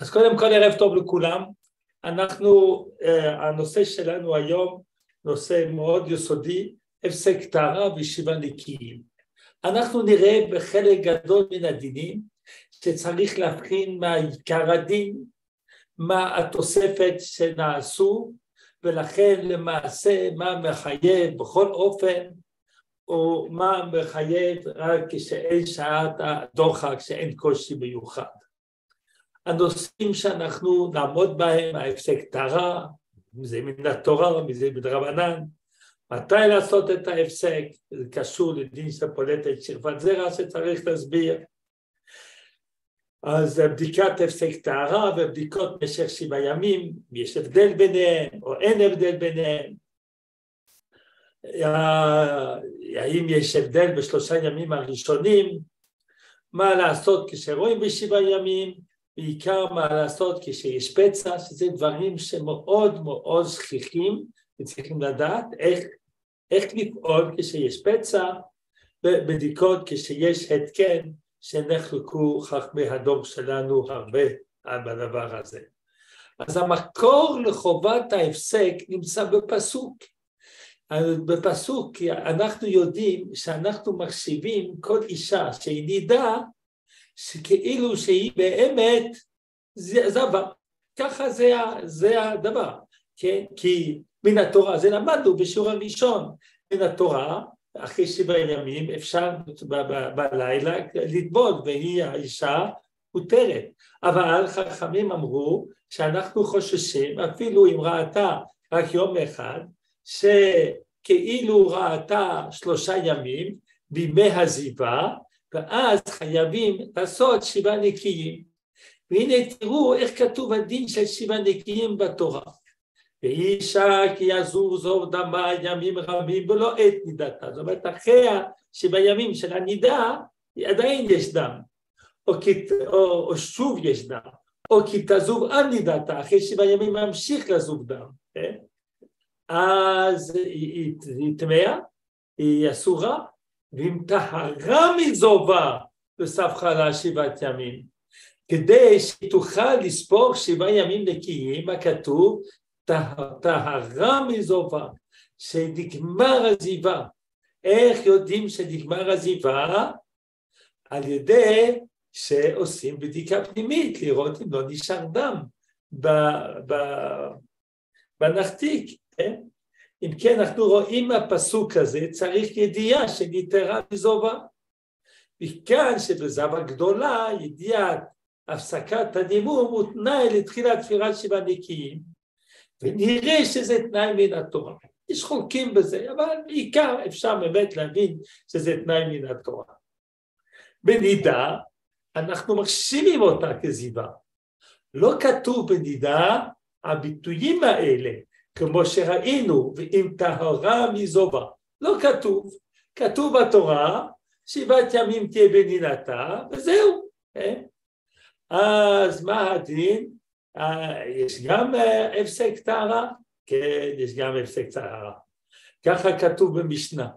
אז קודם כל ערב טוב לכולם, אנחנו, הנושא שלנו היום נושא מאוד יסודי, הפסק טהרה וישיבה נקיים. אנחנו נראה בחלק גדול מן הדינים שצריך להבחין מה עיקר הדין, מה התוספת שנעשו, ולכן למעשה מה מחייב בכל אופן, או מה מחייב רק כשאין שעת הדוחק, שאין קושי מיוחד. הנושאים שאנחנו נעמוד בהם, ההפסק טהרה, אם זה מן התורה, אם זה מדרבנן, מתי לעשות את ההפסק, זה קשור לדין של פולטת שכבת זרע שצריך להסביר. אז בדיקת הפסק טהרה ובדיקות במשך שבעה ימים, יש הבדל ביניהם או אין הבדל ביניהם. האם יש הבדל בשלושה ימים הראשונים, מה לעשות כשרואים בשבעה ימים, בעיקר מה לעשות כשיש פצע, שזה דברים שמאוד מאוד שכיחים וצריכים לדעת איך, איך לפעול כשיש פצע ובדיקות כשיש התקן שנחלקו חכמי הדור שלנו הרבה בדבר הזה. אז המקור לחובת ההפסק נמצא בפסוק. בפסוק אנחנו יודעים שאנחנו מחשיבים כל אישה שהיא נידה שכאילו שהיא באמת זבה, ככה זה, זה הדבר, כן? כי מן התורה, זה למדנו בשיעור הראשון, מן התורה, אחרי שבעה ימים אפשר בלילה לטבול והיא האישה מותרת, אבל חכמים אמרו שאנחנו חוששים אפילו אם ראתה רק יום אחד שכאילו ראתה שלושה ימים בימי הזיבה ואז חייבים לעשות שבעה נקיים. והנה תראו איך כתוב הדין של שבעה נקיים בתורה. ואישה כי יזור זור דמה ימים רבים ולא עת נידתה. זאת אומרת, אחרי שבימים של הנידה עדיין יש דם, או, כי, או, או שוב יש דם, או כי תזוב עד נידתה, אחרי ימים ממשיך לזוב דם. כן? אז היא טמאה, היא אסורה, ואם טהרה מזובה וספחה לה שבעת ימים. כדי שתוכל לספור שבעה ימים נקיים, הכתוב טהרה מזובה, שנגמר עזיבה. איך יודעים שנגמר עזיבה? על ידי שעושים בדיקה פנימית, לראות אם לא נשאר דם בנחתיק, כן? אם כן, אנחנו רואים מהפסוק הזה, צריך ידיעה שניתרה מזובה. מכאן שבזבה גדולה, ידיעת הפסקת הדימום הוא תנאי לתחילת תפילת שבעה נקיים, ונראה שזה תנאי מן התורה. יש חולקים בזה, אבל בעיקר אפשר באמת להבין שזה תנאי מן התורה. בנידה, אנחנו מחשיבים אותה כזיבה. לא כתוב בנידה הביטויים האלה, כמו שראינו, ואם טהרה מזובה. לא כתוב, כתוב בתורה, שבעת ימים תהיה בנינתה, וזהו. כן? אז מה הדין? אה, יש גם אה, הפסק טהרה? כן, יש גם הפסק טהרה. ככה כתוב במשנה.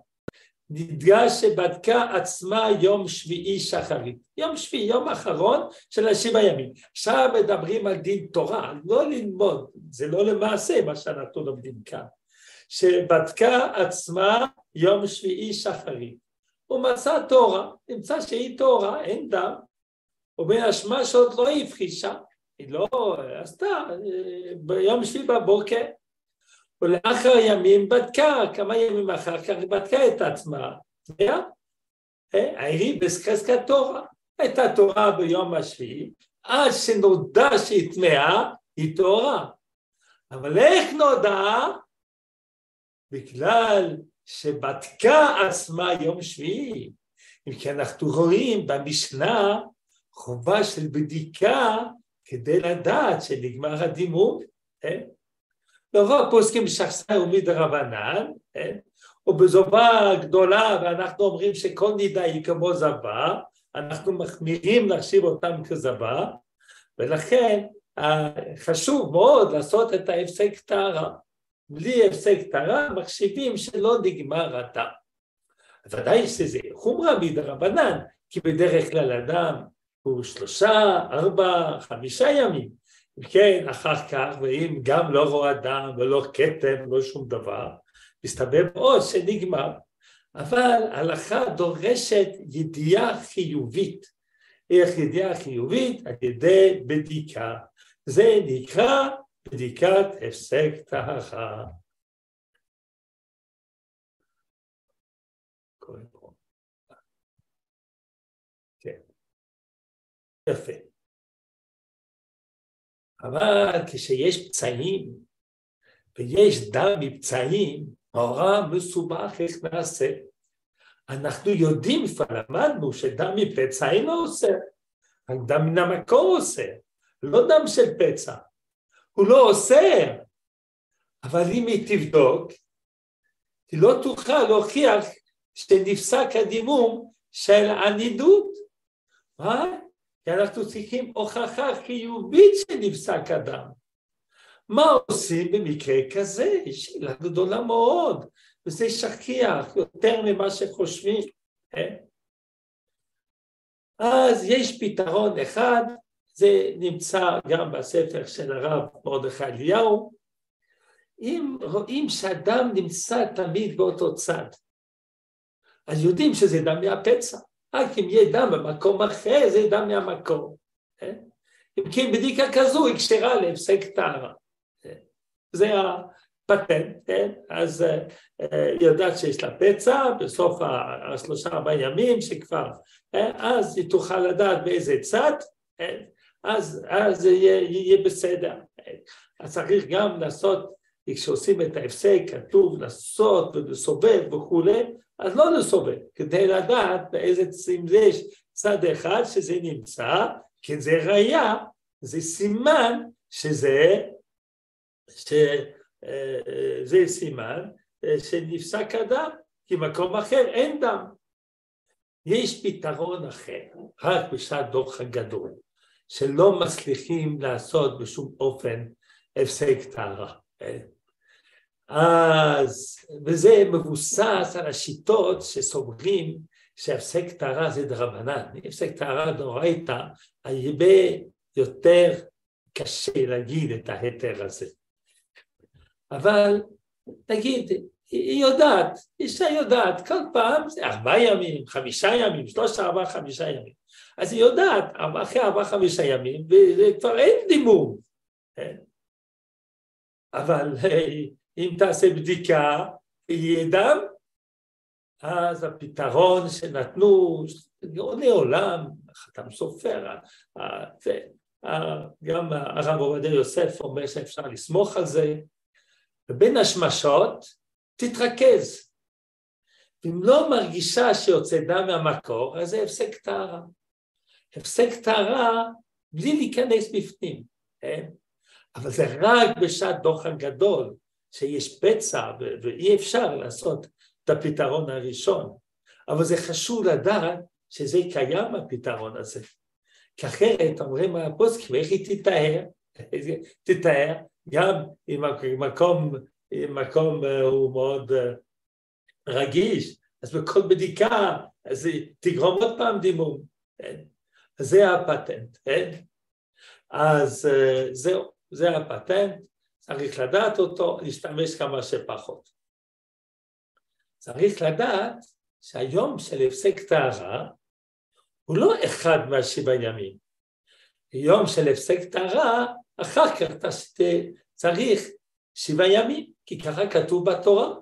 נדגש שבדקה עצמה יום שביעי שחרית. יום שביעי, יום אחרון של השבעה ימים. עכשיו מדברים על דין תורה, לא ללמוד, זה לא למעשה מה שאנחנו לומדים כאן. שבדקה עצמה יום שביעי שחרית. הוא מצא תורה, נמצא שהיא תורה, אין דם. ובין השמע שעוד לא הבחישה, היא לא עשתה, ביום שביעי בבוקר ולאחר ימים בדקה, כמה ימים אחר כך בדקה את עצמה, היה, העירי בסקסקת תורה, הייתה תורה ביום השביעי, עד שנודע שהיא טמאה, היא תורה. אבל איך נודע? בגלל שבדקה עצמה יום שביעי. אם כי אנחנו רואים במשנה חובה של בדיקה כדי לדעת שנגמר הדימום, לרוב פוסקים בשחסר ומדרבנן, כן? ובזובה גדולה, ואנחנו אומרים שכל נידה היא כמו זבה, אנחנו מחמירים להחשיב אותם כזבה, ולכן חשוב מאוד לעשות את ההפסק טהרה. בלי הפסק טהרה מחשיבים שלא נגמר הטעם. ודאי שזה חומרה מדרבנן, כי בדרך כלל אדם הוא שלושה, ארבע, חמישה ימים. כן, אחר כך, ואם גם לא רואה דם ולא כתם, לא שום דבר, מסתבר מאוד שנגמר. אבל הלכה דורשת ידיעה חיובית. איך ידיעה חיובית? על ידי בדיקה. זה נקרא בדיקת הפסק טהרה. כן. יפה. אבל כשיש פצעים ויש דם מפצעים, נורא מסובך איך נעשה. אנחנו יודעים, כבר למדנו שדם מפצע אינו עושה, רק דם מן המקור עושה, לא דם של פצע. הוא לא אוסר, אבל אם היא תבדוק, היא לא תוכל להוכיח שנפסק הדימום של ענידות. מה? כי אנחנו צריכים הוכחה חיובית שנפסק הדם. מה עושים במקרה כזה? שאלה גדולה מאוד, וזה שכיח יותר ממה שחושבים. כן? אז יש פתרון אחד, זה נמצא גם בספר של הרב מרדכי אליהו, אם רואים שאדם נמצא תמיד באותו צד, אז יודעים שזה דם מהפצע, רק אם יהיה דם במקום אחר זה דם מהמקור. כן? אם כן בדיקה כזו היא כשרה להפסק טהרה. זה הפטנט, כן? אז היא יודעת שיש לה פצע בסוף השלושה ארבעה ימים שכבר, אז היא תוכל לדעת באיזה צד, אז, אז יהיה, יהיה בסדר. אז צריך גם לעשות, כשעושים את ההפסק, כתוב לעשות ולסובב וכולי, אז לא לסובב, כדי לדעת באיזה, אם יש צד אחד שזה נמצא, כי זה ראייה, זה סימן שזה שזה סימן שנפסק הדם, כי מקום אחר אין דם. יש פתרון אחר, רק בשעת דוח הגדול, שלא מצליחים לעשות בשום אופן הפסק טהרה. אז, וזה מבוסס על השיטות שסוברים שהפסק טהרה זה דרבנן. הפסק טהרה דאורייתא, הרבה יותר קשה להגיד את ההיתר הזה. אבל נגיד, היא יודעת, אישה יודעת, כל פעם זה ארבעה ימים, חמישה ימים, שלושה, ארבעה, חמישה ימים. אז היא יודעת, אחרי ארבעה, חמישה ימים, וכבר אין דימום. כן? אבל אם תעשה בדיקה, יהיה דם, אז הפתרון שנתנו, גאוני עולם, חתם סופר, גם הרב עובדיה יוסף אומר שאפשר לסמוך על זה, ובין השמשות תתרכז. אם לא מרגישה שיוצא דם מהמקור, אז זה הפסק טהרה. הפסק טהרה בלי להיכנס בפנים, כן? אבל זה רק בשעת דוחן גדול, שיש פצע ואי אפשר לעשות את הפתרון הראשון. אבל זה חשוב לדעת שזה קיים הפתרון הזה. כי אחרת אומרים הפוסקים, איך היא תתאר? תתאר גם אם המקום, מקום אה, הוא מאוד אה, רגיש, אז בכל בדיקה, אז תגרום עוד פעם דימום. כן? זה הפטנט, כן? אז אה, זהו, זה הפטנט, צריך לדעת אותו, להשתמש כמה שפחות. צריך לדעת שהיום של הפסק טהרה הוא לא אחד מהשבעה ימים. יום של הפסק טהרה אחר כך צריך שבעה ימים, כי ככה כתוב בתורה.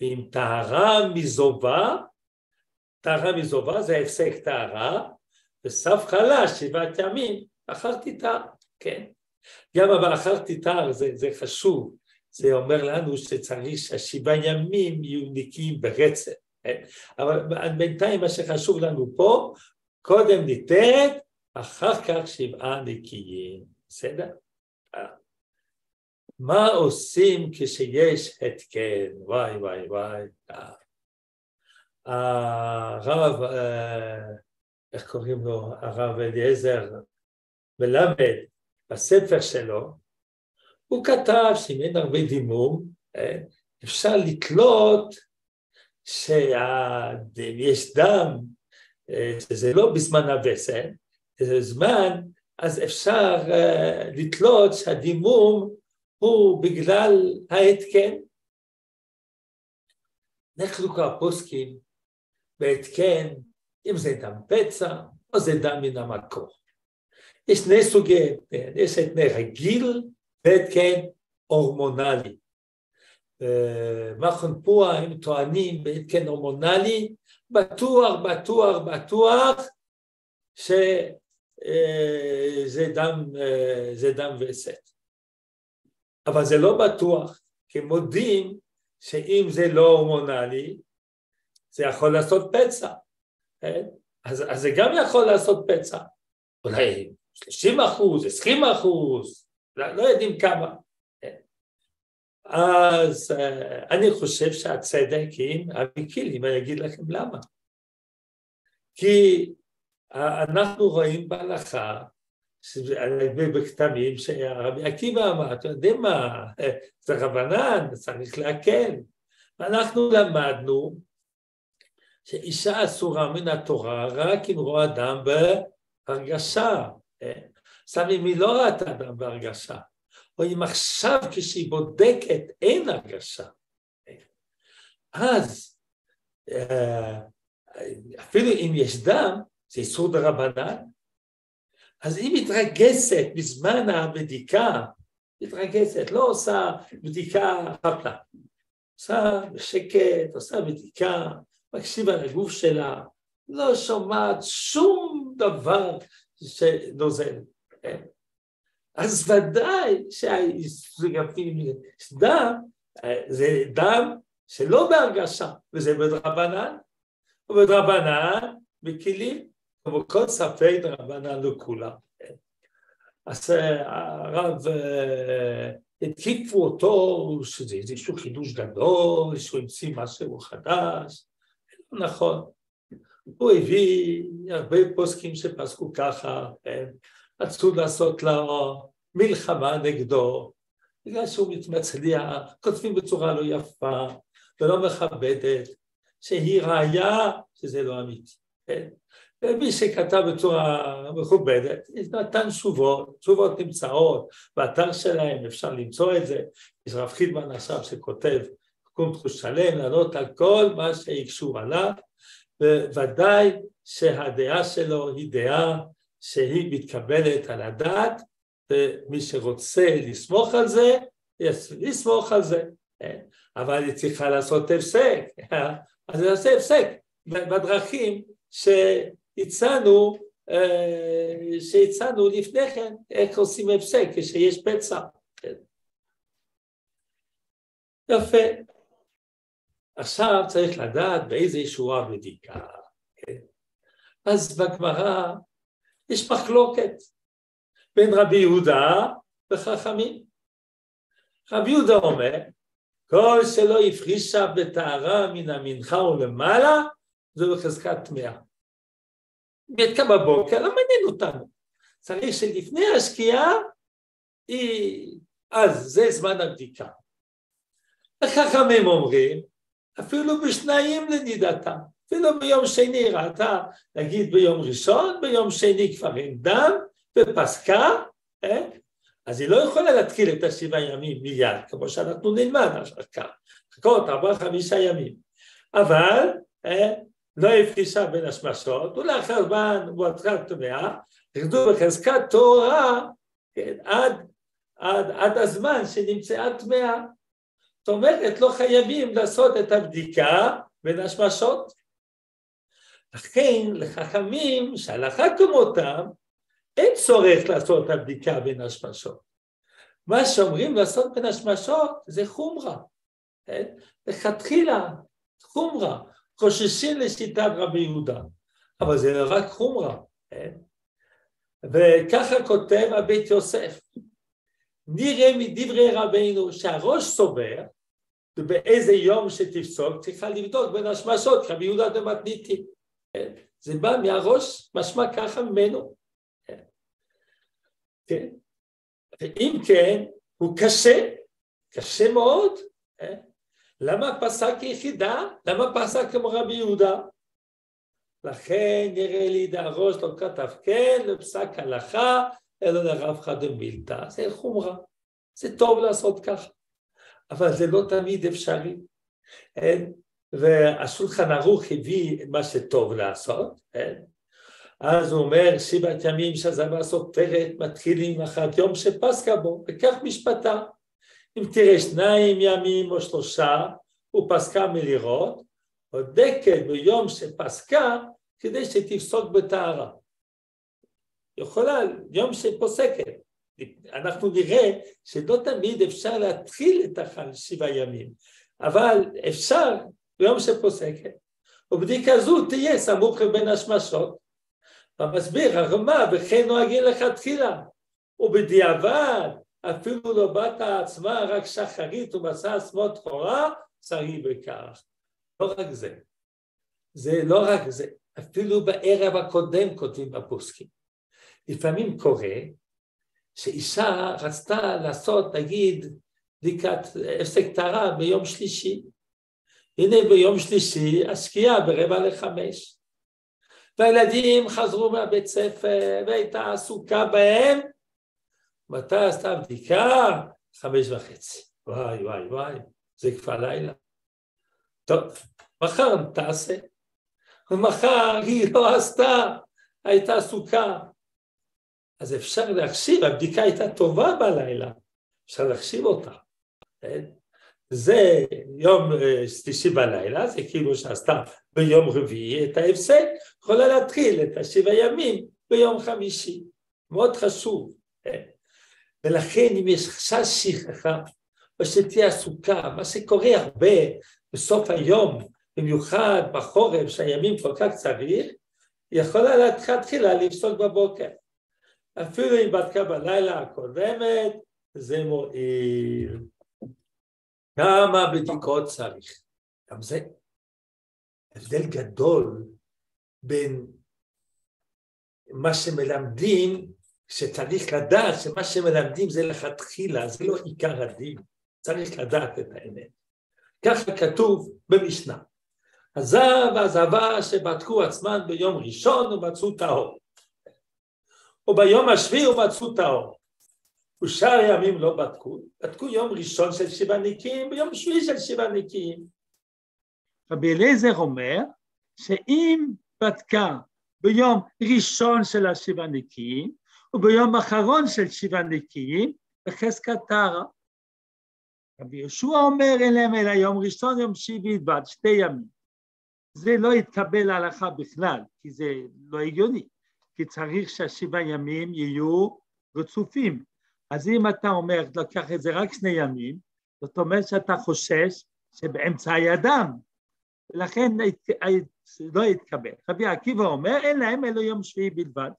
ואם טהרה מזובה, טהרה מזובה זה הפסק טהרה, וסף חלש שבעת ימים, אחר תיטר, כן. גם אבל אחר תיטר זה, זה חשוב, זה אומר לנו שצריך שהשבעה ימים יהיו נקיים ברצף. כן? אבל בינתיים מה שחשוב לנו פה, קודם ניתרת, אחר כך שבעה נקיים. בסדר? מה עושים כשיש התקן? וואי וואי וואי. הרב, איך קוראים לו? הרב אליעזר מלמד בספר שלו, הוא כתב שאם אין הרבה דימום, אפשר לתלות שיש דם, שזה לא בזמן הווסת, איזה זמן, אז אפשר uh, לתלות שהדימום הוא בגלל ההתקן. אנחנו כבר פוסקים בהתקן, אם זה דם פצע או זה דם מן המקור. יש שני סוגי התקן, יש התקן רגיל והתקן הורמונלי. מכון פועה הם טוענים בהתקן הורמונלי, בטוח, בטוח, בטוח שזה דם, זה דם וסת. אבל זה לא בטוח, כי מודים שאם זה לא הורמונלי, זה יכול לעשות פצע. כן? אז, אז זה גם יכול לעשות פצע. אולי 30 אחוז, 20 אחוז, לא, לא יודעים כמה. כן? אז uh, אני חושב שהצדק עם אביקילים, אני אגיד לכם למה. כי אנחנו רואים בהלכה, בכתבים שרבי עקיבא אמר, אתם יודעים מה, זה רבנן, צריך להקל. ואנחנו למדנו שאישה אסורה מן התורה רק אם רואה אדם בהרגשה. עכשיו אם היא לא ראתה אדם בהרגשה, או אם עכשיו כשהיא בודקת אין הרגשה, אז אה, אפילו אם יש דם, זה איסור דרבנן, אז היא מתרגסת בזמן הבדיקה, מתרגסת, לא עושה בדיקה חפלה, עושה בשקט, עושה בדיקה, מקשיבה לגוף שלה, לא שומעת שום דבר שנוזל. כן? אז ודאי שהאיסוגפים דם, זה דם שלא בהרגשה, וזה בדרבנן, ובדרבנן בכלים, וכל ספק דרבנן לכולם. כן? אז הרב התקיפו אותו, שזה איזשהו חידוש גדול, שהוא המציא משהו חדש, נכון. הוא הביא הרבה פוסקים שפסקו ככה, כן? רצו לעשות לו מלחמה נגדו, בגלל שהוא מצליח, כותבים בצורה לא יפה ולא מכבדת, שהיא ראיה שזה לא אמיתי. כן? ומי שכתב בצורה מכובדת, נתן תשובות, תשובות נמצאות באתר שלהם, אפשר למצוא את זה, יש רב חידמן עכשיו שכותב קונטרוס שלם, לענות על כל מה שהקשור עליו, וודאי שהדעה שלו היא דעה שהיא מתקבלת על הדעת, ומי שרוצה לסמוך על זה, לסמוך על זה, כן? אבל היא צריכה לעשות הפסק, אז היא עושה הפסק בדרכים שהצענו, אה, שהצענו לפני כן, איך עושים הפסק כשיש פצע. כן? יפה. עכשיו צריך לדעת באיזה ישועה בדיקה. כן? אז בגמרא יש מחלוקת בין רבי יהודה וחכמים. רבי יהודה אומר, כל שלא הפרישה בטהרה מן המנחה ולמעלה, זה בחזקת טמאה. בית קם בבוקר, לא מעניין אותנו. צריך שלפני השקיעה, היא... אז זה זמן הבדיקה. החכמים אומרים, אפילו בשניים לנידתה, אפילו ביום שני ראתה, נגיד ביום ראשון, ביום שני כבר אין דם, ופסקה, אה? אז היא לא יכולה להתחיל את השבעה ימים מיד, כמו שאנחנו נלמד אחר כך, לחכות ארבעה חמישה ימים, אבל אה? לא הפרישה בין השמשות, ולאחר זמן הוא התחל טמאה, ירדו בחזקת תורה כן, עד, עד, עד הזמן שנמצאה טמאה. זאת אומרת, לא חייבים לעשות את הבדיקה בין השמשות. לכן לחכמים שהלכה כמותם, אין צורך לעשות את הבדיקה בין השמשות. מה שאומרים לעשות בין השמשות זה חומרה. כן? לכתחילה, חומרה. חוששים לשיטת רבי יהודה, אבל זה רק חומרה. כן? וככה כותב הבית יוסף, נראה מדברי רבינו שהראש סובר ובאיזה יום שתפסוק צריכה לבדוק בין השמשות, רבי יהודה דמתניתי. כן? זה בא מהראש, משמע ככה ממנו. כן? כן? ואם כן, הוא קשה, קשה מאוד. למה פסק יחידה? למה פסק כמו רבי יהודה? לכן נראה לי דהראש לא כתב כן לפסק הלכה, אלא לרב דמילתא. זה חומרה, זה טוב לעשות ככה, אבל זה לא תמיד אפשרי. אין? והשולחן ערוך הביא מה שטוב לעשות, אין? אז הוא אומר, שבעת ימים שהזבה סופרת מתחילים אחת יום שפסקה בו, וכך משפטה. אם תראה שניים ימים או שלושה, הוא פסקה מלירות, בודקת ביום שפסקה כדי שתפסוק בטהרה. יכולה, יום שפוסקת. אנחנו נראה שלא תמיד אפשר להתחיל את השבעה ימים, אבל אפשר ביום שפוסקת. ובדיקה זו תהיה סמוך לבין השמשות. המסביר, הרמה, וכן נוהגים לכתחילה. ובדיעבד, אפילו לא בת עצמה, רק שחרית ומסע עצמו תחורה, צריך בכך. לא רק זה. זה לא רק זה, אפילו בערב הקודם כותבים הפוסקים. לפעמים קורה שאישה רצתה לעשות, נגיד, בדיקת הפסק טהרה ביום שלישי. הנה ביום שלישי השקיעה ברבע לחמש. והילדים חזרו מהבית ספר והייתה עסוקה בהם. מתי עשתה בדיקה? חמש וחצי. וואי וואי וואי, זה כבר לילה. טוב, מחר תעשה. ומחר היא לא עשתה, הייתה עסוקה. אז אפשר להחשיב, הבדיקה הייתה טובה בלילה, אפשר להחשיב אותה. כן? זה יום אה, שלישי בלילה, זה כאילו שעשתה ביום רביעי את ההפסק, יכולה להתחיל את השבע ימים ביום חמישי. מאוד חשוב. כן? ולכן אם יש חשש שכחה, או שתהיה עסוקה, מה שקורה הרבה בסוף היום, במיוחד בחורף שהימים כל כך צריך, יכולה להתחילה לפסוק בבוקר. אפילו אם בדקה בלילה הקודמת, זה מועיל. כמה בדיקות צריך? גם זה הבדל גדול בין מה שמלמדים, שצריך לדעת שמה שמלמדים זה לכתחילה, זה לא עיקר הדין, צריך לדעת את האמת. ככה כתוב במשנה. עזב ועזבה שבדקו עצמן ביום ראשון ומצאו טהור. וביום השביעי ומצאו טהור. ושאר ימים לא בדקו, בדקו יום ראשון של שבעה נקיים ויום שביעי של שבעה נקיים. רבי אליעזר אומר שאם בדקה ביום ראשון של השבעה נקיים וביום אחרון של שבעה נקיים, בחזקת טהרה. רבי יהושע אומר אין להם אלא יום ראשון, יום שביעי בלבד, שתי ימים. זה לא יתקבל להלכה בכלל, כי זה לא הגיוני, כי צריך שהשבעה ימים יהיו רצופים. אז אם אתה אומר, לקח את זה רק שני ימים, זאת אומרת שאתה חושש שבאמצע הידם, ולכן לא יתקבל. רבי עקיבא אומר, אין להם אלא יום שביעי בלבד.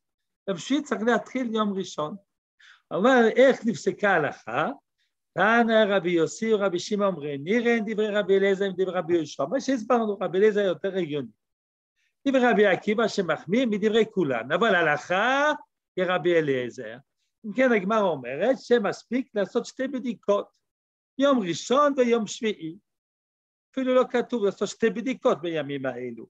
יום שביעי צריך להתחיל יום ראשון. אבל איך נפסקה ההלכה? תנא רבי יוסי ורבי שמעון אומרים, נירן דברי רבי אליעזר עם דברי רבי יהושע, מה שהסברנו, רבי אליעזר יותר הגיוני. דברי רבי עקיבא שמחמיא מדברי כולן, אבל הלכה כרבי אליעזר. אם כן הגמרא אומרת שמספיק לעשות שתי בדיקות, יום ראשון ויום שביעי. אפילו לא כתוב לעשות שתי בדיקות בימים האלו.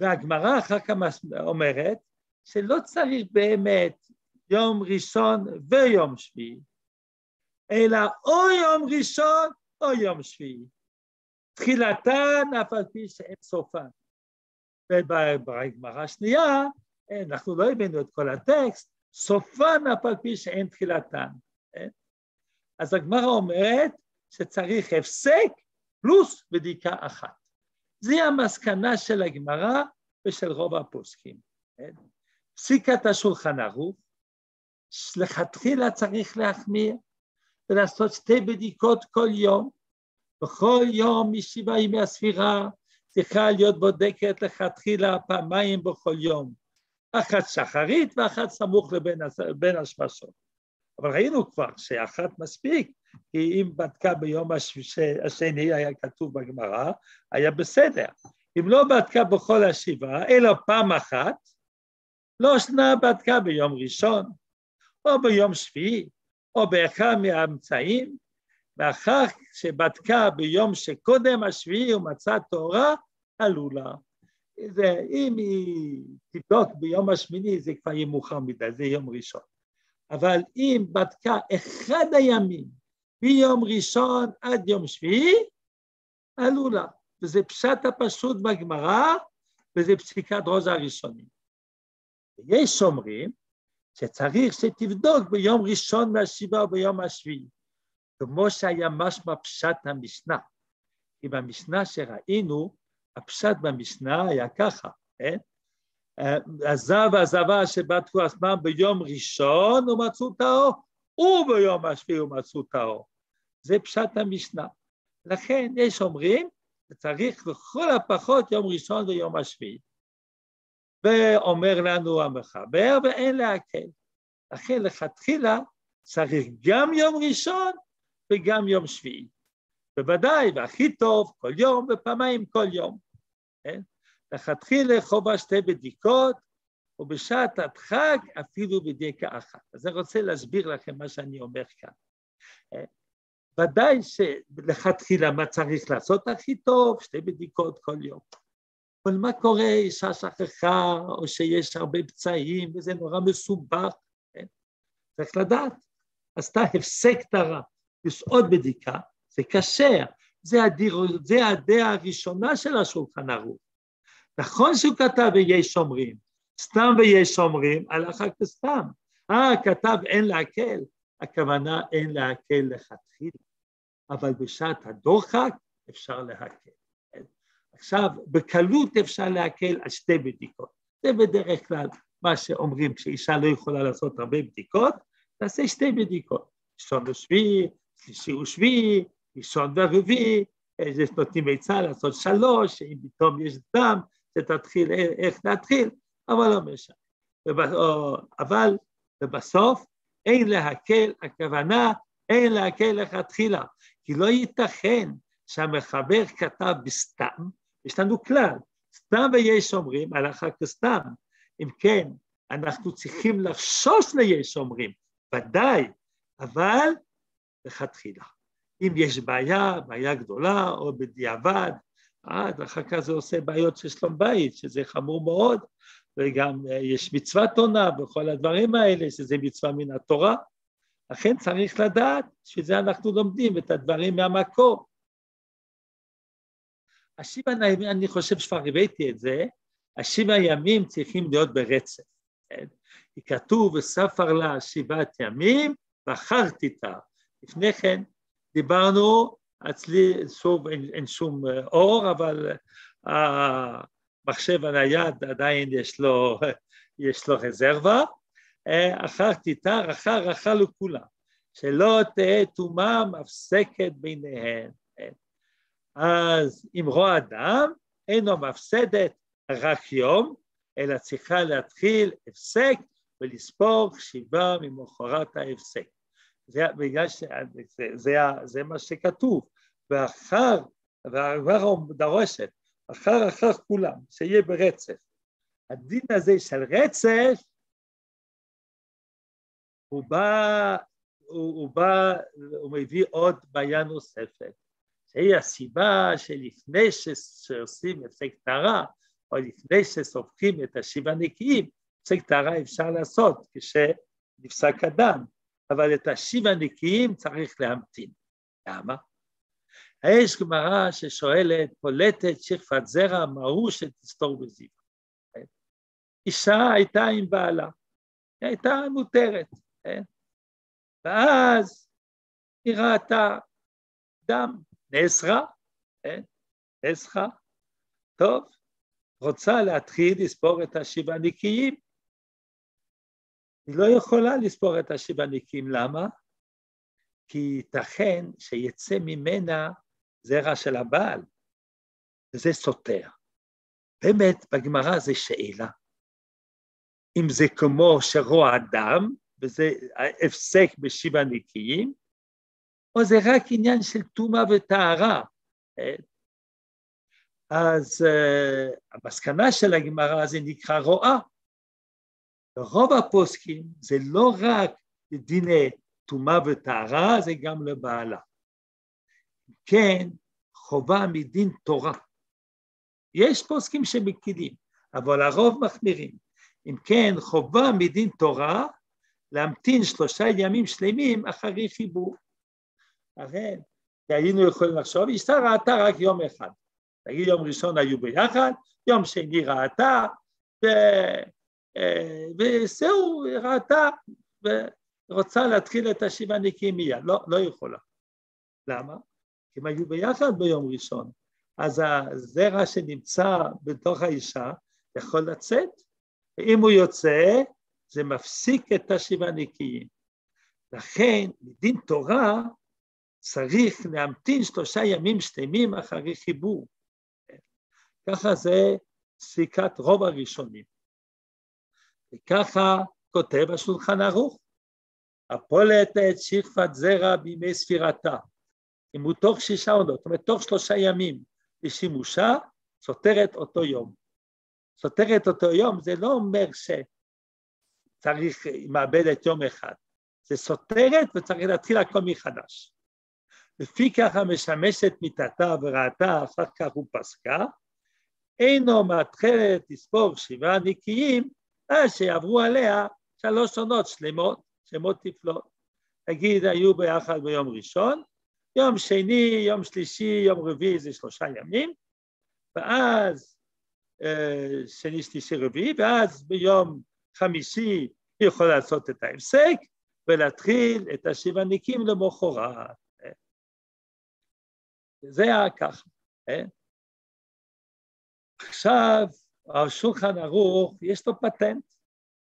והגמרא אחר כך אומרת שלא צריך באמת יום ראשון ויום שביעי, אלא או יום ראשון או יום שביעי. תחילתן אף על פי שאין סופן. ובגמרא השנייה, אנחנו לא הבאנו את כל הטקסט, סופן אף על פי שאין תחילתן. אז הגמרא אומרת שצריך הפסק פלוס בדיקה אחת. זו המסקנה של הגמרא ושל רוב הפוסקים. פסיקת השולחן ערוך, לכתחילה צריך להחמיר, ולעשות שתי בדיקות כל יום. בכל יום משבעה ימי הספירה צריכה להיות בודקת לכתחילה פעמיים בכל יום. אחת שחרית ואחת סמוך לבין השמשות. אבל ראינו כבר שאחת מספיק, כי אם בדקה ביום השני היה כתוב בגמרא, היה בסדר. אם לא בדקה בכל השבעה, אלא פעם אחת, לא שנה בדקה ביום ראשון, או ביום שביעי, או באחד מהאמצעים, ואחר שבדקה ביום שקודם השביעי ומצאה תורה, עלולה. זה, אם היא תבדוק ביום השמיני זה כבר יהיה מאוחר מדי, זה יום ראשון. אבל אם בדקה אחד הימים מיום ראשון עד יום שביעי, עלו לה. וזה פשט הפשוט בגמרא, וזה פסיקת רוזה הראשונים. יש אומרים שצריך שתבדוק ביום ראשון מהשבעה או ביום השביעי, כמו שהיה משמע פשט המשנה. כי במשנה שראינו, הפשט במשנה היה ככה, כן? עזב ועזבה שבטחו עצמם ביום ראשון ומצאו טהור, וביום השביעי ומצאו טהור. זה פשט המשנה. לכן יש אומרים, צריך לכל הפחות יום ראשון ויום השביעי. ואומר לנו המחבר, ואין להקל. לכן לכתחילה צריך גם יום ראשון וגם יום שביעי. בוודאי, והכי טוב, כל יום ופעמיים כל יום. כן? לכתחילה חובה שתי בדיקות, ובשעת הדחק אפילו בדיקה אחת. אז אני רוצה להסביר לכם מה שאני אומר כאן. כן? ודאי שלכתחילה מה צריך לעשות הכי טוב, שתי בדיקות כל יום. אבל מה קורה, אישה שכחה, או שיש הרבה פצעים, וזה נורא מסובך, כן? צריך לדעת. עשתה הפסק טרה, יש עוד בדיקה, זה כשר, זה, הדיר, זה הדעה הראשונה של השולחן ערוך. נכון שהוא כתב ויש שומרים, סתם ויש שומרים, הלכה כסתם. אה, כתב אין להקל, הכוונה אין להקל לכתחילה, אבל בשעת הדוחק אפשר להקל. עכשיו, בקלות אפשר להקל על שתי בדיקות. זה בדרך כלל מה שאומרים כשאישה לא יכולה לעשות הרבה בדיקות, תעשה שתי בדיקות, ראשון ושביעי, שלישי ושביעי, ראשון ורביעי, נותנים עצה לעשות שלוש, אם פתאום יש דם, שתתחיל איך להתחיל, אבל לא משנה. אבל ובסוף אין להקל, הכוונה אין להקל לכתחילה, כי לא ייתכן שהמחבר כתב בסתם, יש לנו כלל, סתם ויש אומרים, הלכה כסתם. אם כן, אנחנו צריכים לחשוש ליש אומרים, ודאי, אבל לכתחילה. אם יש בעיה, בעיה גדולה, או בדיעבד, אז אחר כך זה עושה בעיות של שלום בית, שזה חמור מאוד, וגם אה, יש מצוות עונה וכל הדברים האלה, שזה מצווה מן התורה. לכן צריך לדעת שזה אנחנו לומדים את הדברים מהמקור. השבע הימים, אני חושב שכבר הבאתי את זה, השבע ימים צריכים להיות ברצף. כן? כתוב וספר לה שבעת ימים ואחר תיתר. לפני כן דיברנו, אצלי שוב אין, אין שום אה, אור, אבל המחשב הנייד עדיין יש לו, יש לו רזרבה. אה, אחר תיתר, אחר אכל לכולם, שלא תהא טומאה מפסקת ביניהן. אז אם רואה אדם, אינו מפסדת רק יום, אלא צריכה להתחיל הפסק ולספור שבעה ממחרת ההפסק. זה, בגלל שזה זה, זה מה שכתוב, ואחר, והגמרא דורשת, אחר אחר כולם, שיהיה ברצף. הדין הזה של רצף, הוא בא, הוא, הוא בא, הוא מביא עוד בעיה נוספת. שהיא הסיבה שלפני שעושים הפסק טהרה, או לפני שסופחים את השבעה נקיים, הפסק טהרה אפשר לעשות כשנפסק הדם, אבל את השבעה נקיים צריך להמתין. למה? יש גמרא ששואלת, פולטת שכפת זרע, מהו שתסתור בזיו? אישה הייתה עם בעלה, היא הייתה מותרת, כן? ואז היא ראתה דם, נאסרה, כן? נאסרה, טוב, רוצה להתחיל לספור את השבעה נקיים. היא לא יכולה לספור את השבעה נקיים, למה? כי ייתכן שיצא ממנה זרע של הבעל, וזה סותר. באמת, בגמרא זה שאלה. אם זה כמו שרוע דם, וזה הפסק בשבעה נקיים, או זה רק עניין של טומאה וטהרה. אז uh, המסקנה של הגמרא זה נקרא רואה. ברוב הפוסקים זה לא רק דיני טומאה וטהרה, זה גם לבעלה. כן, חובה מדין תורה, יש פוסקים שמקילים, אבל הרוב מחמירים. אם כן, חובה מדין תורה להמתין שלושה ימים שלמים אחרי חיבור. הרי היינו יכולים לחשוב, אשתה ראתה רק יום אחד. נגיד יום ראשון היו ביחד, יום שני ראתה, ו... אה, וזהו, ראתה, ורוצה להתחיל את השבעה נקיים מיד. לא, לא יכולה. למה? כי הם היו ביחד ביום ראשון. אז הזרע שנמצא בתוך האישה יכול לצאת, ואם הוא יוצא, זה מפסיק את השבעה נקיים. לכן, מדין תורה, צריך להמתין שלושה ימים שלמים אחרי חיבור. ככה זה סיכת רוב הראשונים. וככה כותב השולחן ערוך, הפולט את שכבת זרע בימי ספירתה. אם הוא תוך שישה עונות, זאת אומרת תוך שלושה ימים לשימושה, סותרת אותו יום. סותרת אותו יום זה לא אומר שצריך, מאבדת יום אחד, זה סותרת וצריך להתחיל הכל מחדש. לפי ככה משמשת מיתתה וראתה, אחר כך הוא פסקה, אינו מתחילת לספור שבעה נקיים, אז שיעברו עליה שלוש עונות שלמות, שמות תפלות. נגיד היו ביחד ביום ראשון, יום שני, יום שלישי, יום רביעי זה שלושה ימים, ואז אה, שני, שלישי, רביעי, ואז ביום חמישי היא יכולה לעשות את ההפסק ולהתחיל את השבעה ניקים למחרת. זה היה ככה. אה? עכשיו, השולחן ערוך, יש לו פטנט,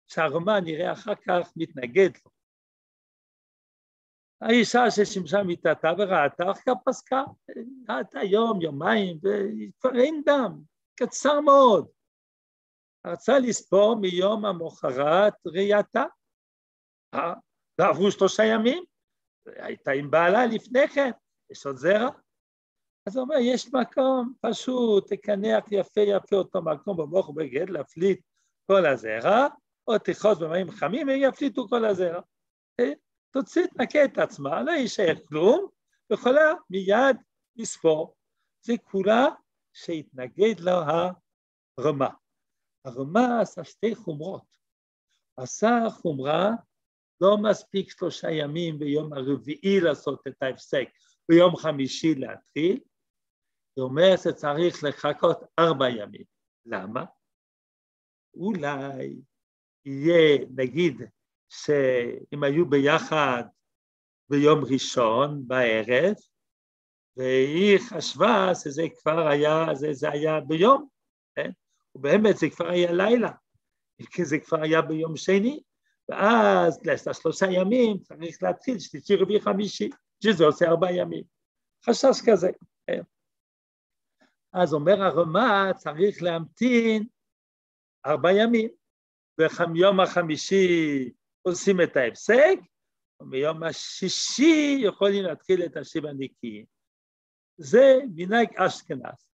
שהרומן נראה אחר כך מתנגד לו. האישה ששימשה מיטתה וראתה, אחר כך פסקה, ראתה יום, יומיים, וכבר אין דם, קצר מאוד. רצה לספור מיום המוחרת ראייתה. אה, ועברו שלושה ימים, הייתה עם בעלה לפני כן, יש עוד זרע. אז הוא אומר, יש מקום, פשוט, תקנח יפה יפה אותו מקום במוח ובגד, להפליט כל הזרע, או תכעוס במים חמים, ויפליטו כל הזרע. אה, תוציא, תנקה את עצמה, לא יישאר כלום, ויכולה מיד לספור. זה כולה שהתנגד לו הרמה. הרמה עשה שתי חומרות. עשה חומרה, לא מספיק שלושה ימים ביום הרביעי לעשות את ההפסק, ביום חמישי להתחיל, זה אומר שצריך לחכות ארבע ימים. למה? אולי יהיה, נגיד, שאם היו ביחד ביום ראשון בערב, והיא חשבה שזה כבר היה, זה, זה היה ביום, כן? ובאמת זה כבר היה לילה, כי זה כבר היה ביום שני, ואז לשלושה ימים צריך להתחיל שלישי רביעי חמישי, שזה עושה ארבעה ימים. חשש כזה. כן? אז אומר הרמ"א צריך להמתין ארבעה ימים, וביום החמישי עושים את ההפסק, וביום השישי יכולים להתחיל את השבע נקיים. זה מנהג אשכנז.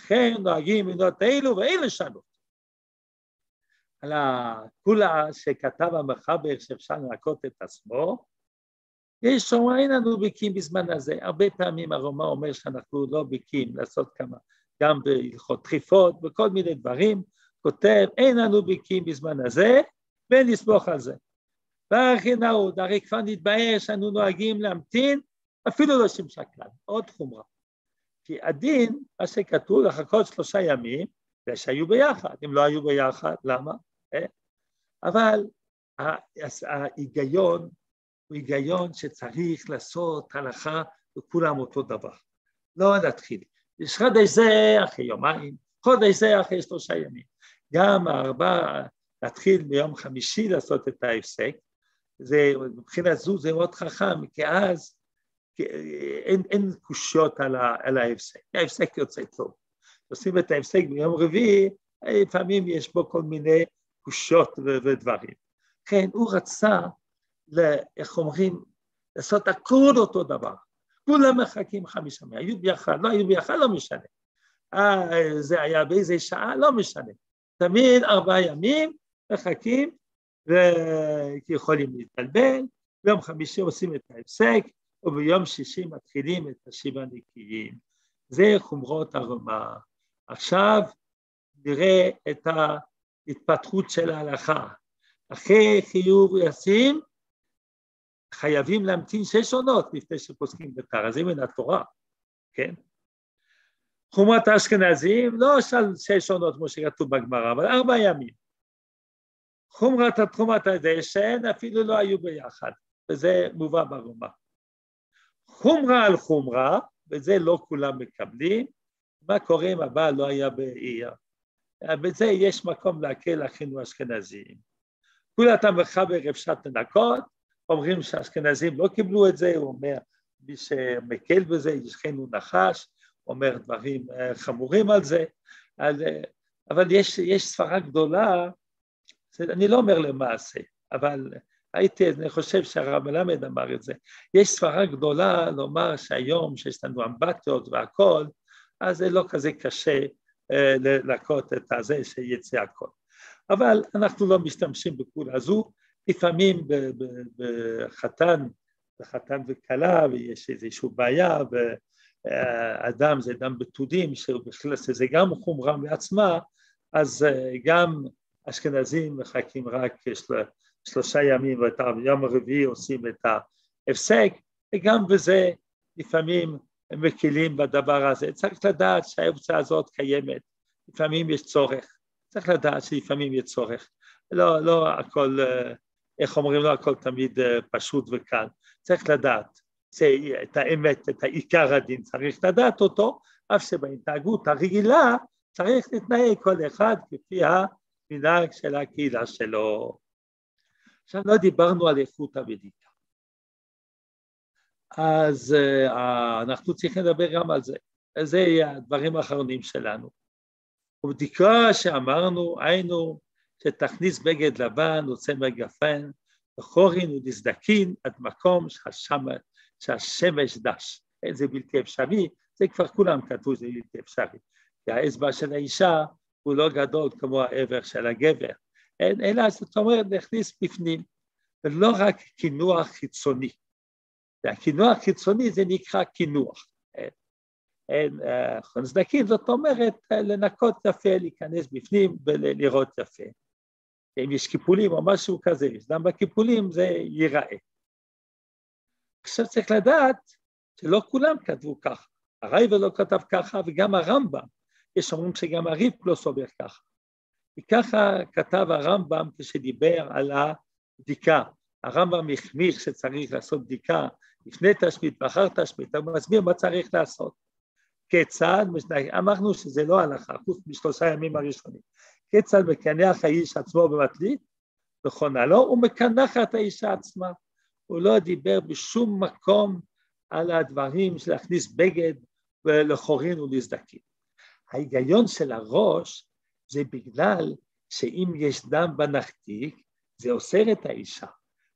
לכן נוהגים מנות אלו ואין לשנות. על הכולה שכתב המחבר שאפשר לנקות את עצמו, יש שאומרים אין לנו ביקים בזמן הזה, הרבה פעמים הרומה אומר שאנחנו לא ביקים לעשות כמה, גם בהלכות דחיפות, וכל מיני דברים, כותב אין לנו ביקים בזמן הזה, ונסמוך על זה. והכי נעוד, הרי כבר נתבהר שאנו נוהגים להמתין, אפילו לא שימשה כלל, עוד חומרה. כי הדין, מה שכתוב, לחכות שלושה ימים, זה שהיו ביחד, אם לא היו ביחד, למה? אה? אבל ההיגיון הוא היגיון שצריך לעשות הלכה וכולם אותו דבר. לא נתחיל. יש חודש זה אחרי יומיים, חודש זה אחרי שלושה ימים. גם הארבע, להתחיל ביום חמישי לעשות את ההפסק, זה, מבחינת זו זה מאוד חכם, כי אז כי אין, אין קושיות על, ה, על ההפסק, ההפסק יוצא טוב. עושים את ההפסק ביום רביעי, לפעמים יש בו כל מיני קושיות ודברים. כן, הוא רצה איך אומרים, לעשות הכל אותו דבר. כולם מחכים חמישה ימים, היו ביחד, לא היו ביחד, לא משנה. אה, זה היה באיזה שעה, לא משנה. תמיד ארבעה ימים מחכים ויכולים להתבלבל, ביום חמישי עושים את ההפסק, וביום שישי מתחילים את השבעה נקיים. זה חומרות הרומה. עכשיו נראה את ההתפתחות של ההלכה. אחרי חיוב ישים, חייבים להמתין שש עונות לפני שפוסקים בתר, אז מן התורה, כן? חומרת האשכנזים, לא של שש עונות כמו שכתוב בגמרא, אבל ארבע ימים. חומרת התחומת הדשן אפילו לא היו ביחד, וזה מובא ברומה. חומרה על חומרה, וזה לא כולם מקבלים, מה קורה אם הבעל לא היה בעיר? בזה יש מקום להקל אחינו אשכנזים. כולה אתה מחבר אפשר לנקות, אומרים שהאשכנזים לא קיבלו את זה, הוא אומר, מי שמקל בזה, ישכנו נחש, אומר דברים אה, חמורים על זה, על, אה, אבל יש, יש ספרה גדולה, אני לא אומר למעשה, אבל הייתי, אני חושב שהרב מלמד אמר את זה, יש סברה גדולה לומר שהיום שיש לנו אמבטיות והכל, אז זה לא כזה קשה אה, את הזה שיצא הכל. אבל אנחנו לא משתמשים בכולה הזו, לפעמים בחתן, בחתן וכלה ויש איזושהי בעיה ואדם זה אדם בתודים שזה גם חומרה מעצמה אז אה, גם אשכנזים מחכים רק שלושה ימים ואת היום הרביעי עושים את ההפסק וגם בזה לפעמים הם מקילים בדבר הזה. צריך לדעת שהאופציה הזאת קיימת, לפעמים יש צורך, צריך לדעת שלפעמים יש צורך. לא, לא הכל, אה, איך אומרים, לא הכל תמיד אה, פשוט וקל. צריך לדעת זה, את האמת, את העיקר הדין, צריך לדעת אותו, אף שבהתנהגות הרגילה צריך להתנהג כל אחד כפי המנהג של הקהילה שלו. עכשיו לא דיברנו על איכות הבדיקה. אז uh, אנחנו צריכים לדבר גם על זה. זה הדברים האחרונים שלנו. ובדיקה שאמרנו, היינו שתכניס בגד לבן וצמר גפן, וחורין ודסדקין עד מקום שהשמש דש. זה בלתי אפשרי, זה כבר כולם כתבו, זה בלתי אפשרי. כי האצבע של האישה הוא לא גדול כמו העבר של הגבר, אלא זאת אומרת להכניס בפנים, ולא רק קינוח חיצוני. והקינוח חיצוני זה נקרא קינוח. חונסדקים זאת אומרת לנקות יפה, להיכנס בפנים ולראות יפה. אם יש קיפולים או משהו כזה, גם בקיפולים זה ייראה. עכשיו צריך לדעת שלא כולם כתבו ככה, הרייבר לא כתב ככה וגם הרמב"ם, יש אומרים שגם הריב לא סובר ככה. וככה כתב הרמב"ם כשדיבר על הבדיקה. הרמב"ם החמיר שצריך לעשות בדיקה לפני תשמית ואחר תשמית, הוא מסביר מה צריך לעשות. כיצד, אמרנו שזה לא הלכה, חוץ משלושה ימים הראשונים. כיצד מקנח האיש עצמו במטלית? נכונה לו, הוא מקנח את האישה עצמה. הוא לא דיבר בשום מקום על הדברים של להכניס בגד לחורין ולסדקים. ההיגיון של הראש זה בגלל שאם יש דם בנחתיק, זה אוסר את האישה.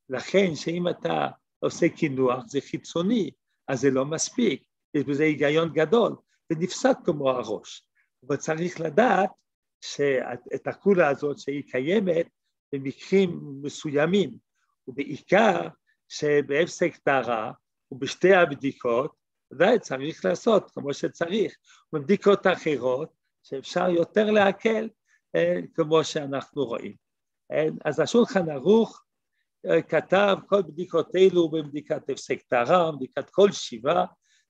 לכן שאם אתה עושה קינוח זה חיצוני, אז זה לא מספיק, יש בזה היגיון גדול, זה נפסק כמו הראש. אבל צריך לדעת שאת הקולה הזאת שהיא קיימת במקרים מסוימים, ובעיקר שבהפסק טהרה ובשתי הבדיקות, ודאי צריך לעשות כמו שצריך, ובבדיקות אחרות שאפשר יותר להקל, אה, כמו שאנחנו רואים. אה, אז השולחן ערוך אה, כתב כל אלו במדיקת הפסק טהרה, בדיקת כל שבעה,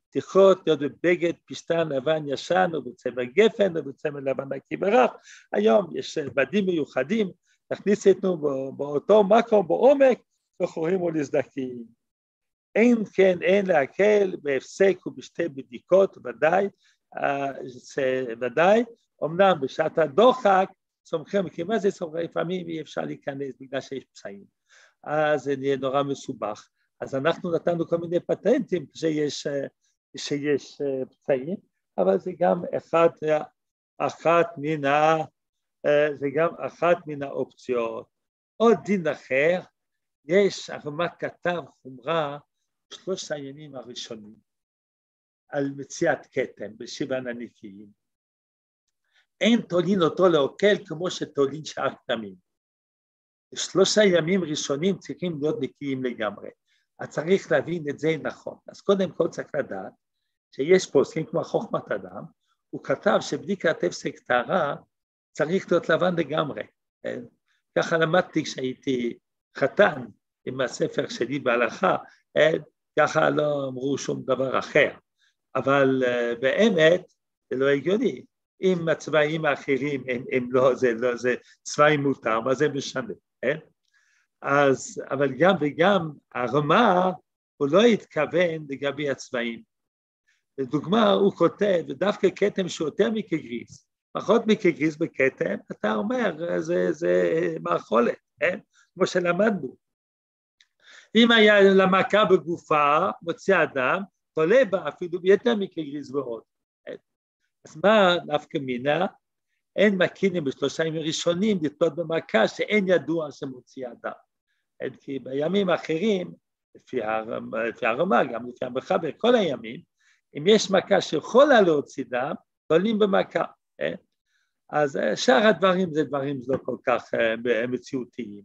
צריכות להיות בבגד פשטן לבן ישן או בצמר גפן או בצמר לבן נקי ברך. היום יש בדים מיוחדים, נכניס אותנו באותו מקום בעומק וחורים ולסדקים. אין כן, אין להקל בהפסק ובשתי בדיקות, ודאי, ודאי, אמנם בשעת הדוחק סומכים, כי מה זה סומכים? לפעמים אי אפשר להיכנס בגלל שיש פצעים, אז זה נהיה נורא מסובך. אז אנחנו נתנו כל מיני פטנטים שיש, שיש פצעים, אבל זה גם אחת, אחת מן ה... זה גם אחת מן האופציות. עוד דין אחר, יש, הרמ"א כתב חומרה שלושת הימים הראשונים על מציאת כתם בשבעה הנקיים. אין תולין אותו לעוקל כמו שתולין שאר כתמים. שלושה ימים ראשונים צריכים להיות נקיים לגמרי. אז צריך להבין את זה נכון. אז קודם כל צריך לדעת שיש פוסקים כמו חוכמת אדם, הוא כתב שבדיקת הפסק טהרה צריך להיות לבן לגמרי. כן? ככה למדתי כשהייתי חתן עם הספר שלי בהלכה, כן? ככה לא אמרו שום דבר אחר. אבל uh, באמת זה לא הגיוני. אם הצבעים האחרים הם, הם לא, זה לא, זה צבעים מותר, מה זה משנה, כן? אז, אבל גם וגם הרמה, הוא לא התכוון לגבי הצבעים. לדוגמה, הוא כותב, ודווקא כתם שהוא יותר מכגריס, פחות מכגריס בכתם, אתה אומר, זה, זה מאכולת, כן? כמו שלמדנו. אם היה למכה בגופה, מוציא אדם, תולה בה אפילו יותר מכגריס ועוד. אז מה נפקא מינה? אין מקינים בשלושה ימים ראשונים לתלות במכה שאין ידוע שמוציא אדם. כי בימים האחרים, לפי, הרמה, גם לפי המחבר, כל הימים, אם יש מכה שיכולה להוציא דם, תולים במכה. אז שאר הדברים זה דברים לא כל כך מציאותיים.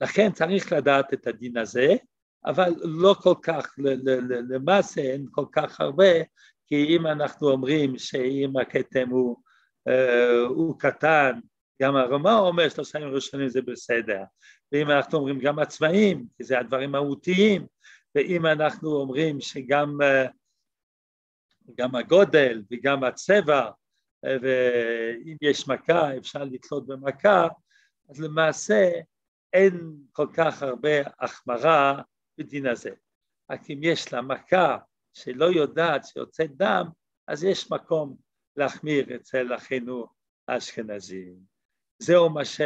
לכן צריך לדעת את הדין הזה, אבל לא כל כך, למעשה אין כל כך הרבה, כי אם אנחנו אומרים שאם הכתם הוא, uh, הוא קטן, גם הרמה אומר שלושה ימים ראשונים זה בסדר, ואם אנחנו אומרים גם הצבעים, כי זה הדברים מהותיים, ואם אנחנו אומרים שגם uh, גם הגודל וגם הצבע, uh, ואם יש מכה אפשר לתלות במכה, אז למעשה אין כל כך הרבה החמרה בדין הזה. רק אם יש לה מכה שלא יודעת שיוצא דם, אז יש מקום להחמיר אצל אחינו האשכנזים. זהו מה, ש...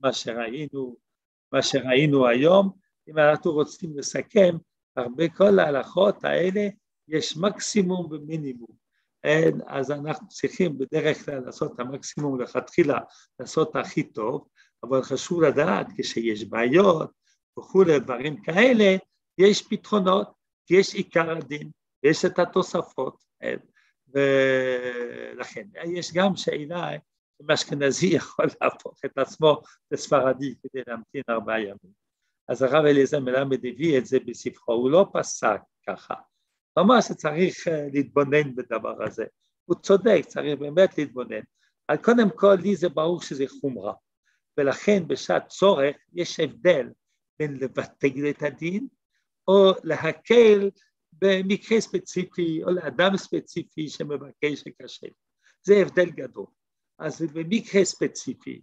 מה שראינו, מה שראינו היום. אם אנחנו רוצים לסכם, הרבה כל ההלכות האלה יש מקסימום ומינימום. אז אנחנו צריכים בדרך כלל לעשות את המקסימום לכתחילה, לעשות הכי טוב, אבל חשוב לדעת כשיש בעיות וכולי, דברים כאלה, יש פתרונות. יש עיקר הדין, יש את התוספות, ולכן יש גם שאלה אם אשכנזי יכול להפוך את עצמו לספרדי כדי להמתין ארבעה ימים. אז הרב אליעזר מלמד הביא את זה בספרו, הוא לא פסק ככה, ממש צריך אה, להתבונן בדבר הזה, הוא צודק, צריך באמת להתבונן. אבל קודם כל לי זה ברור שזה חומרה, ולכן בשעת צורך יש הבדל בין לבטל את הדין או להקל במקרה ספציפי או לאדם ספציפי שמבקש לקשר. זה הבדל גדול. אז במקרה ספציפי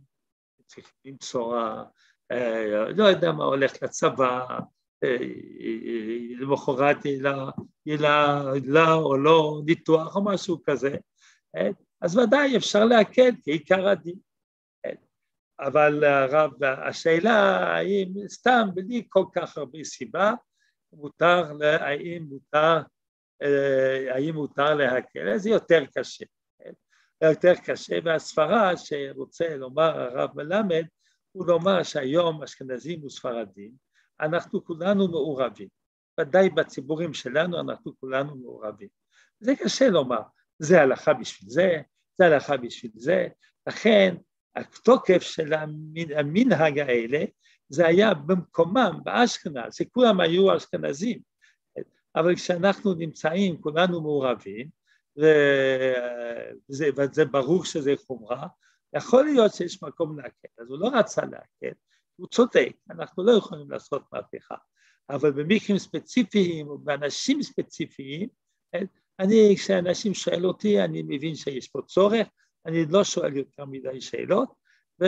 צריך למצוא, לא יודע מה, הולך לצבא, אה, למחרת יהיה לה או לא ניתוח או משהו כזה, אה, אז ודאי אפשר להקל כעיקר הדין. אבל הרב, השאלה האם סתם בלי כל כך הרבה סיבה, מותר, האם מותר, אה, האם מותר להקל, זה יותר קשה? יותר קשה, והסברה שרוצה לומר הרב מלמד, הוא לומר שהיום אשכנזים וספרדים, אנחנו כולנו מעורבים, ודאי בציבורים שלנו אנחנו כולנו מעורבים. זה קשה לומר, זה הלכה בשביל זה, זה הלכה בשביל זה, לכן התוקף של המנהג האלה זה היה במקומם, באשכנז, שכולם היו אשכנזים, אבל כשאנחנו נמצאים, כולנו מעורבים, וזה, וזה ברור שזה חומרה, יכול להיות שיש מקום להקל, אז הוא לא רצה להקל, הוא צודק, אנחנו לא יכולים לעשות מהפכה, אבל במקרים ספציפיים או באנשים ספציפיים, אני, כשאנשים שואל אותי, אני מבין שיש פה צורך, אני לא שואל יותר מדי שאלות, ו...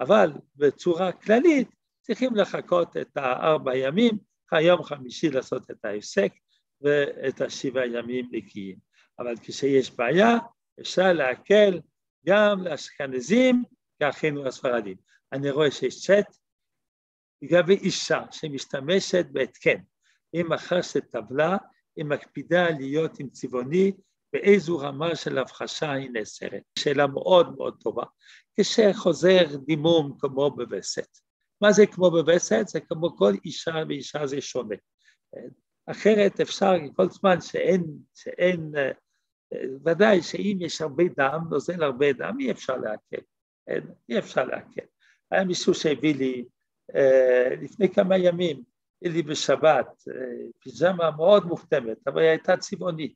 אבל בצורה כללית צריכים לחכות את הארבע ימים, היום חמישי לעשות את ההפסק ואת השבעה ימים נקיים. אבל כשיש בעיה אפשר להקל גם לאשכנזים כאחינו הספרדים. אני רואה שיש צ'אט לגבי אישה שמשתמשת בהתקן. אם מכרסת טבלה, היא מקפידה להיות עם צבעוני באיזו רמה של הבחשה היא נאסרת. שאלה מאוד מאוד טובה. כשחוזר דימום כמו בווסת. מה זה כמו בווסת? זה כמו כל אישה ואישה זה שונה. אחרת אפשר כל זמן שאין, שאין, ודאי שאם יש הרבה דם, נוזל הרבה דם, אי אפשר להקל. אי אפשר להקל. היה מישהו שהביא לי אה, לפני כמה ימים לי בשבת פיג'מה מאוד מוכתמת, אבל היא הייתה צבעונית.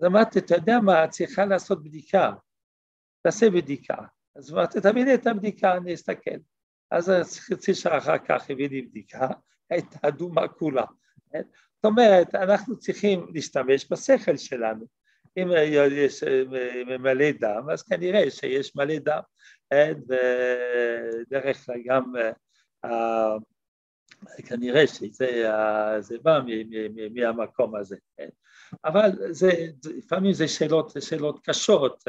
אז אמרתי, אתה יודע מה, צריכה לעשות בדיקה, תעשה בדיקה. אז אמרתי, תביא לי את הבדיקה, אני אסתכל. אז חצי שעה אחר כך הביא לי בדיקה, הייתה אדומה כולה. זאת אומרת, אנחנו צריכים להשתמש בשכל שלנו. אם יש מלא דם, אז כנראה שיש מלא דם. ודרך כלל גם כנראה שזה בא מהמקום הזה. אבל זה, לפעמים זה שאלות, שאלות קשות,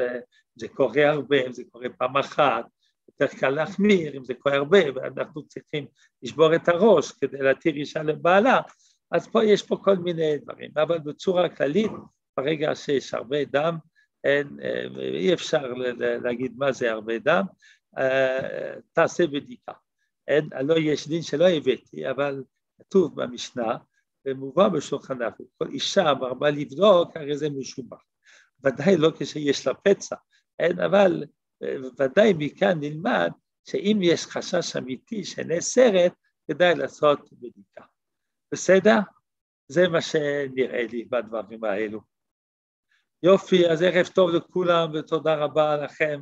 זה קורה הרבה, אם זה קורה פעם אחת, יותר קל להחמיר, אם זה קורה הרבה, ואנחנו צריכים לשבור את הראש כדי להתיר אישה לבעלה, אז פה יש פה כל מיני דברים, אבל בצורה כללית, ברגע שיש הרבה דם, אין, אי אפשר להגיד מה זה הרבה דם, תעשה בדיקה. אין, לא יש דין שלא הבאתי, אבל כתוב במשנה, ומובא בשולחן ערוך, כל אישה מרבה לבדוק, הרי זה משובח. ודאי לא כשיש לה פצע, אין, אבל ודאי מכאן נלמד שאם יש חשש אמיתי שנאסרת, כדאי לעשות בדיקה. בסדר? זה מה שנראה לי בדברים האלו. יופי, אז ערב טוב לכולם ותודה רבה לכם.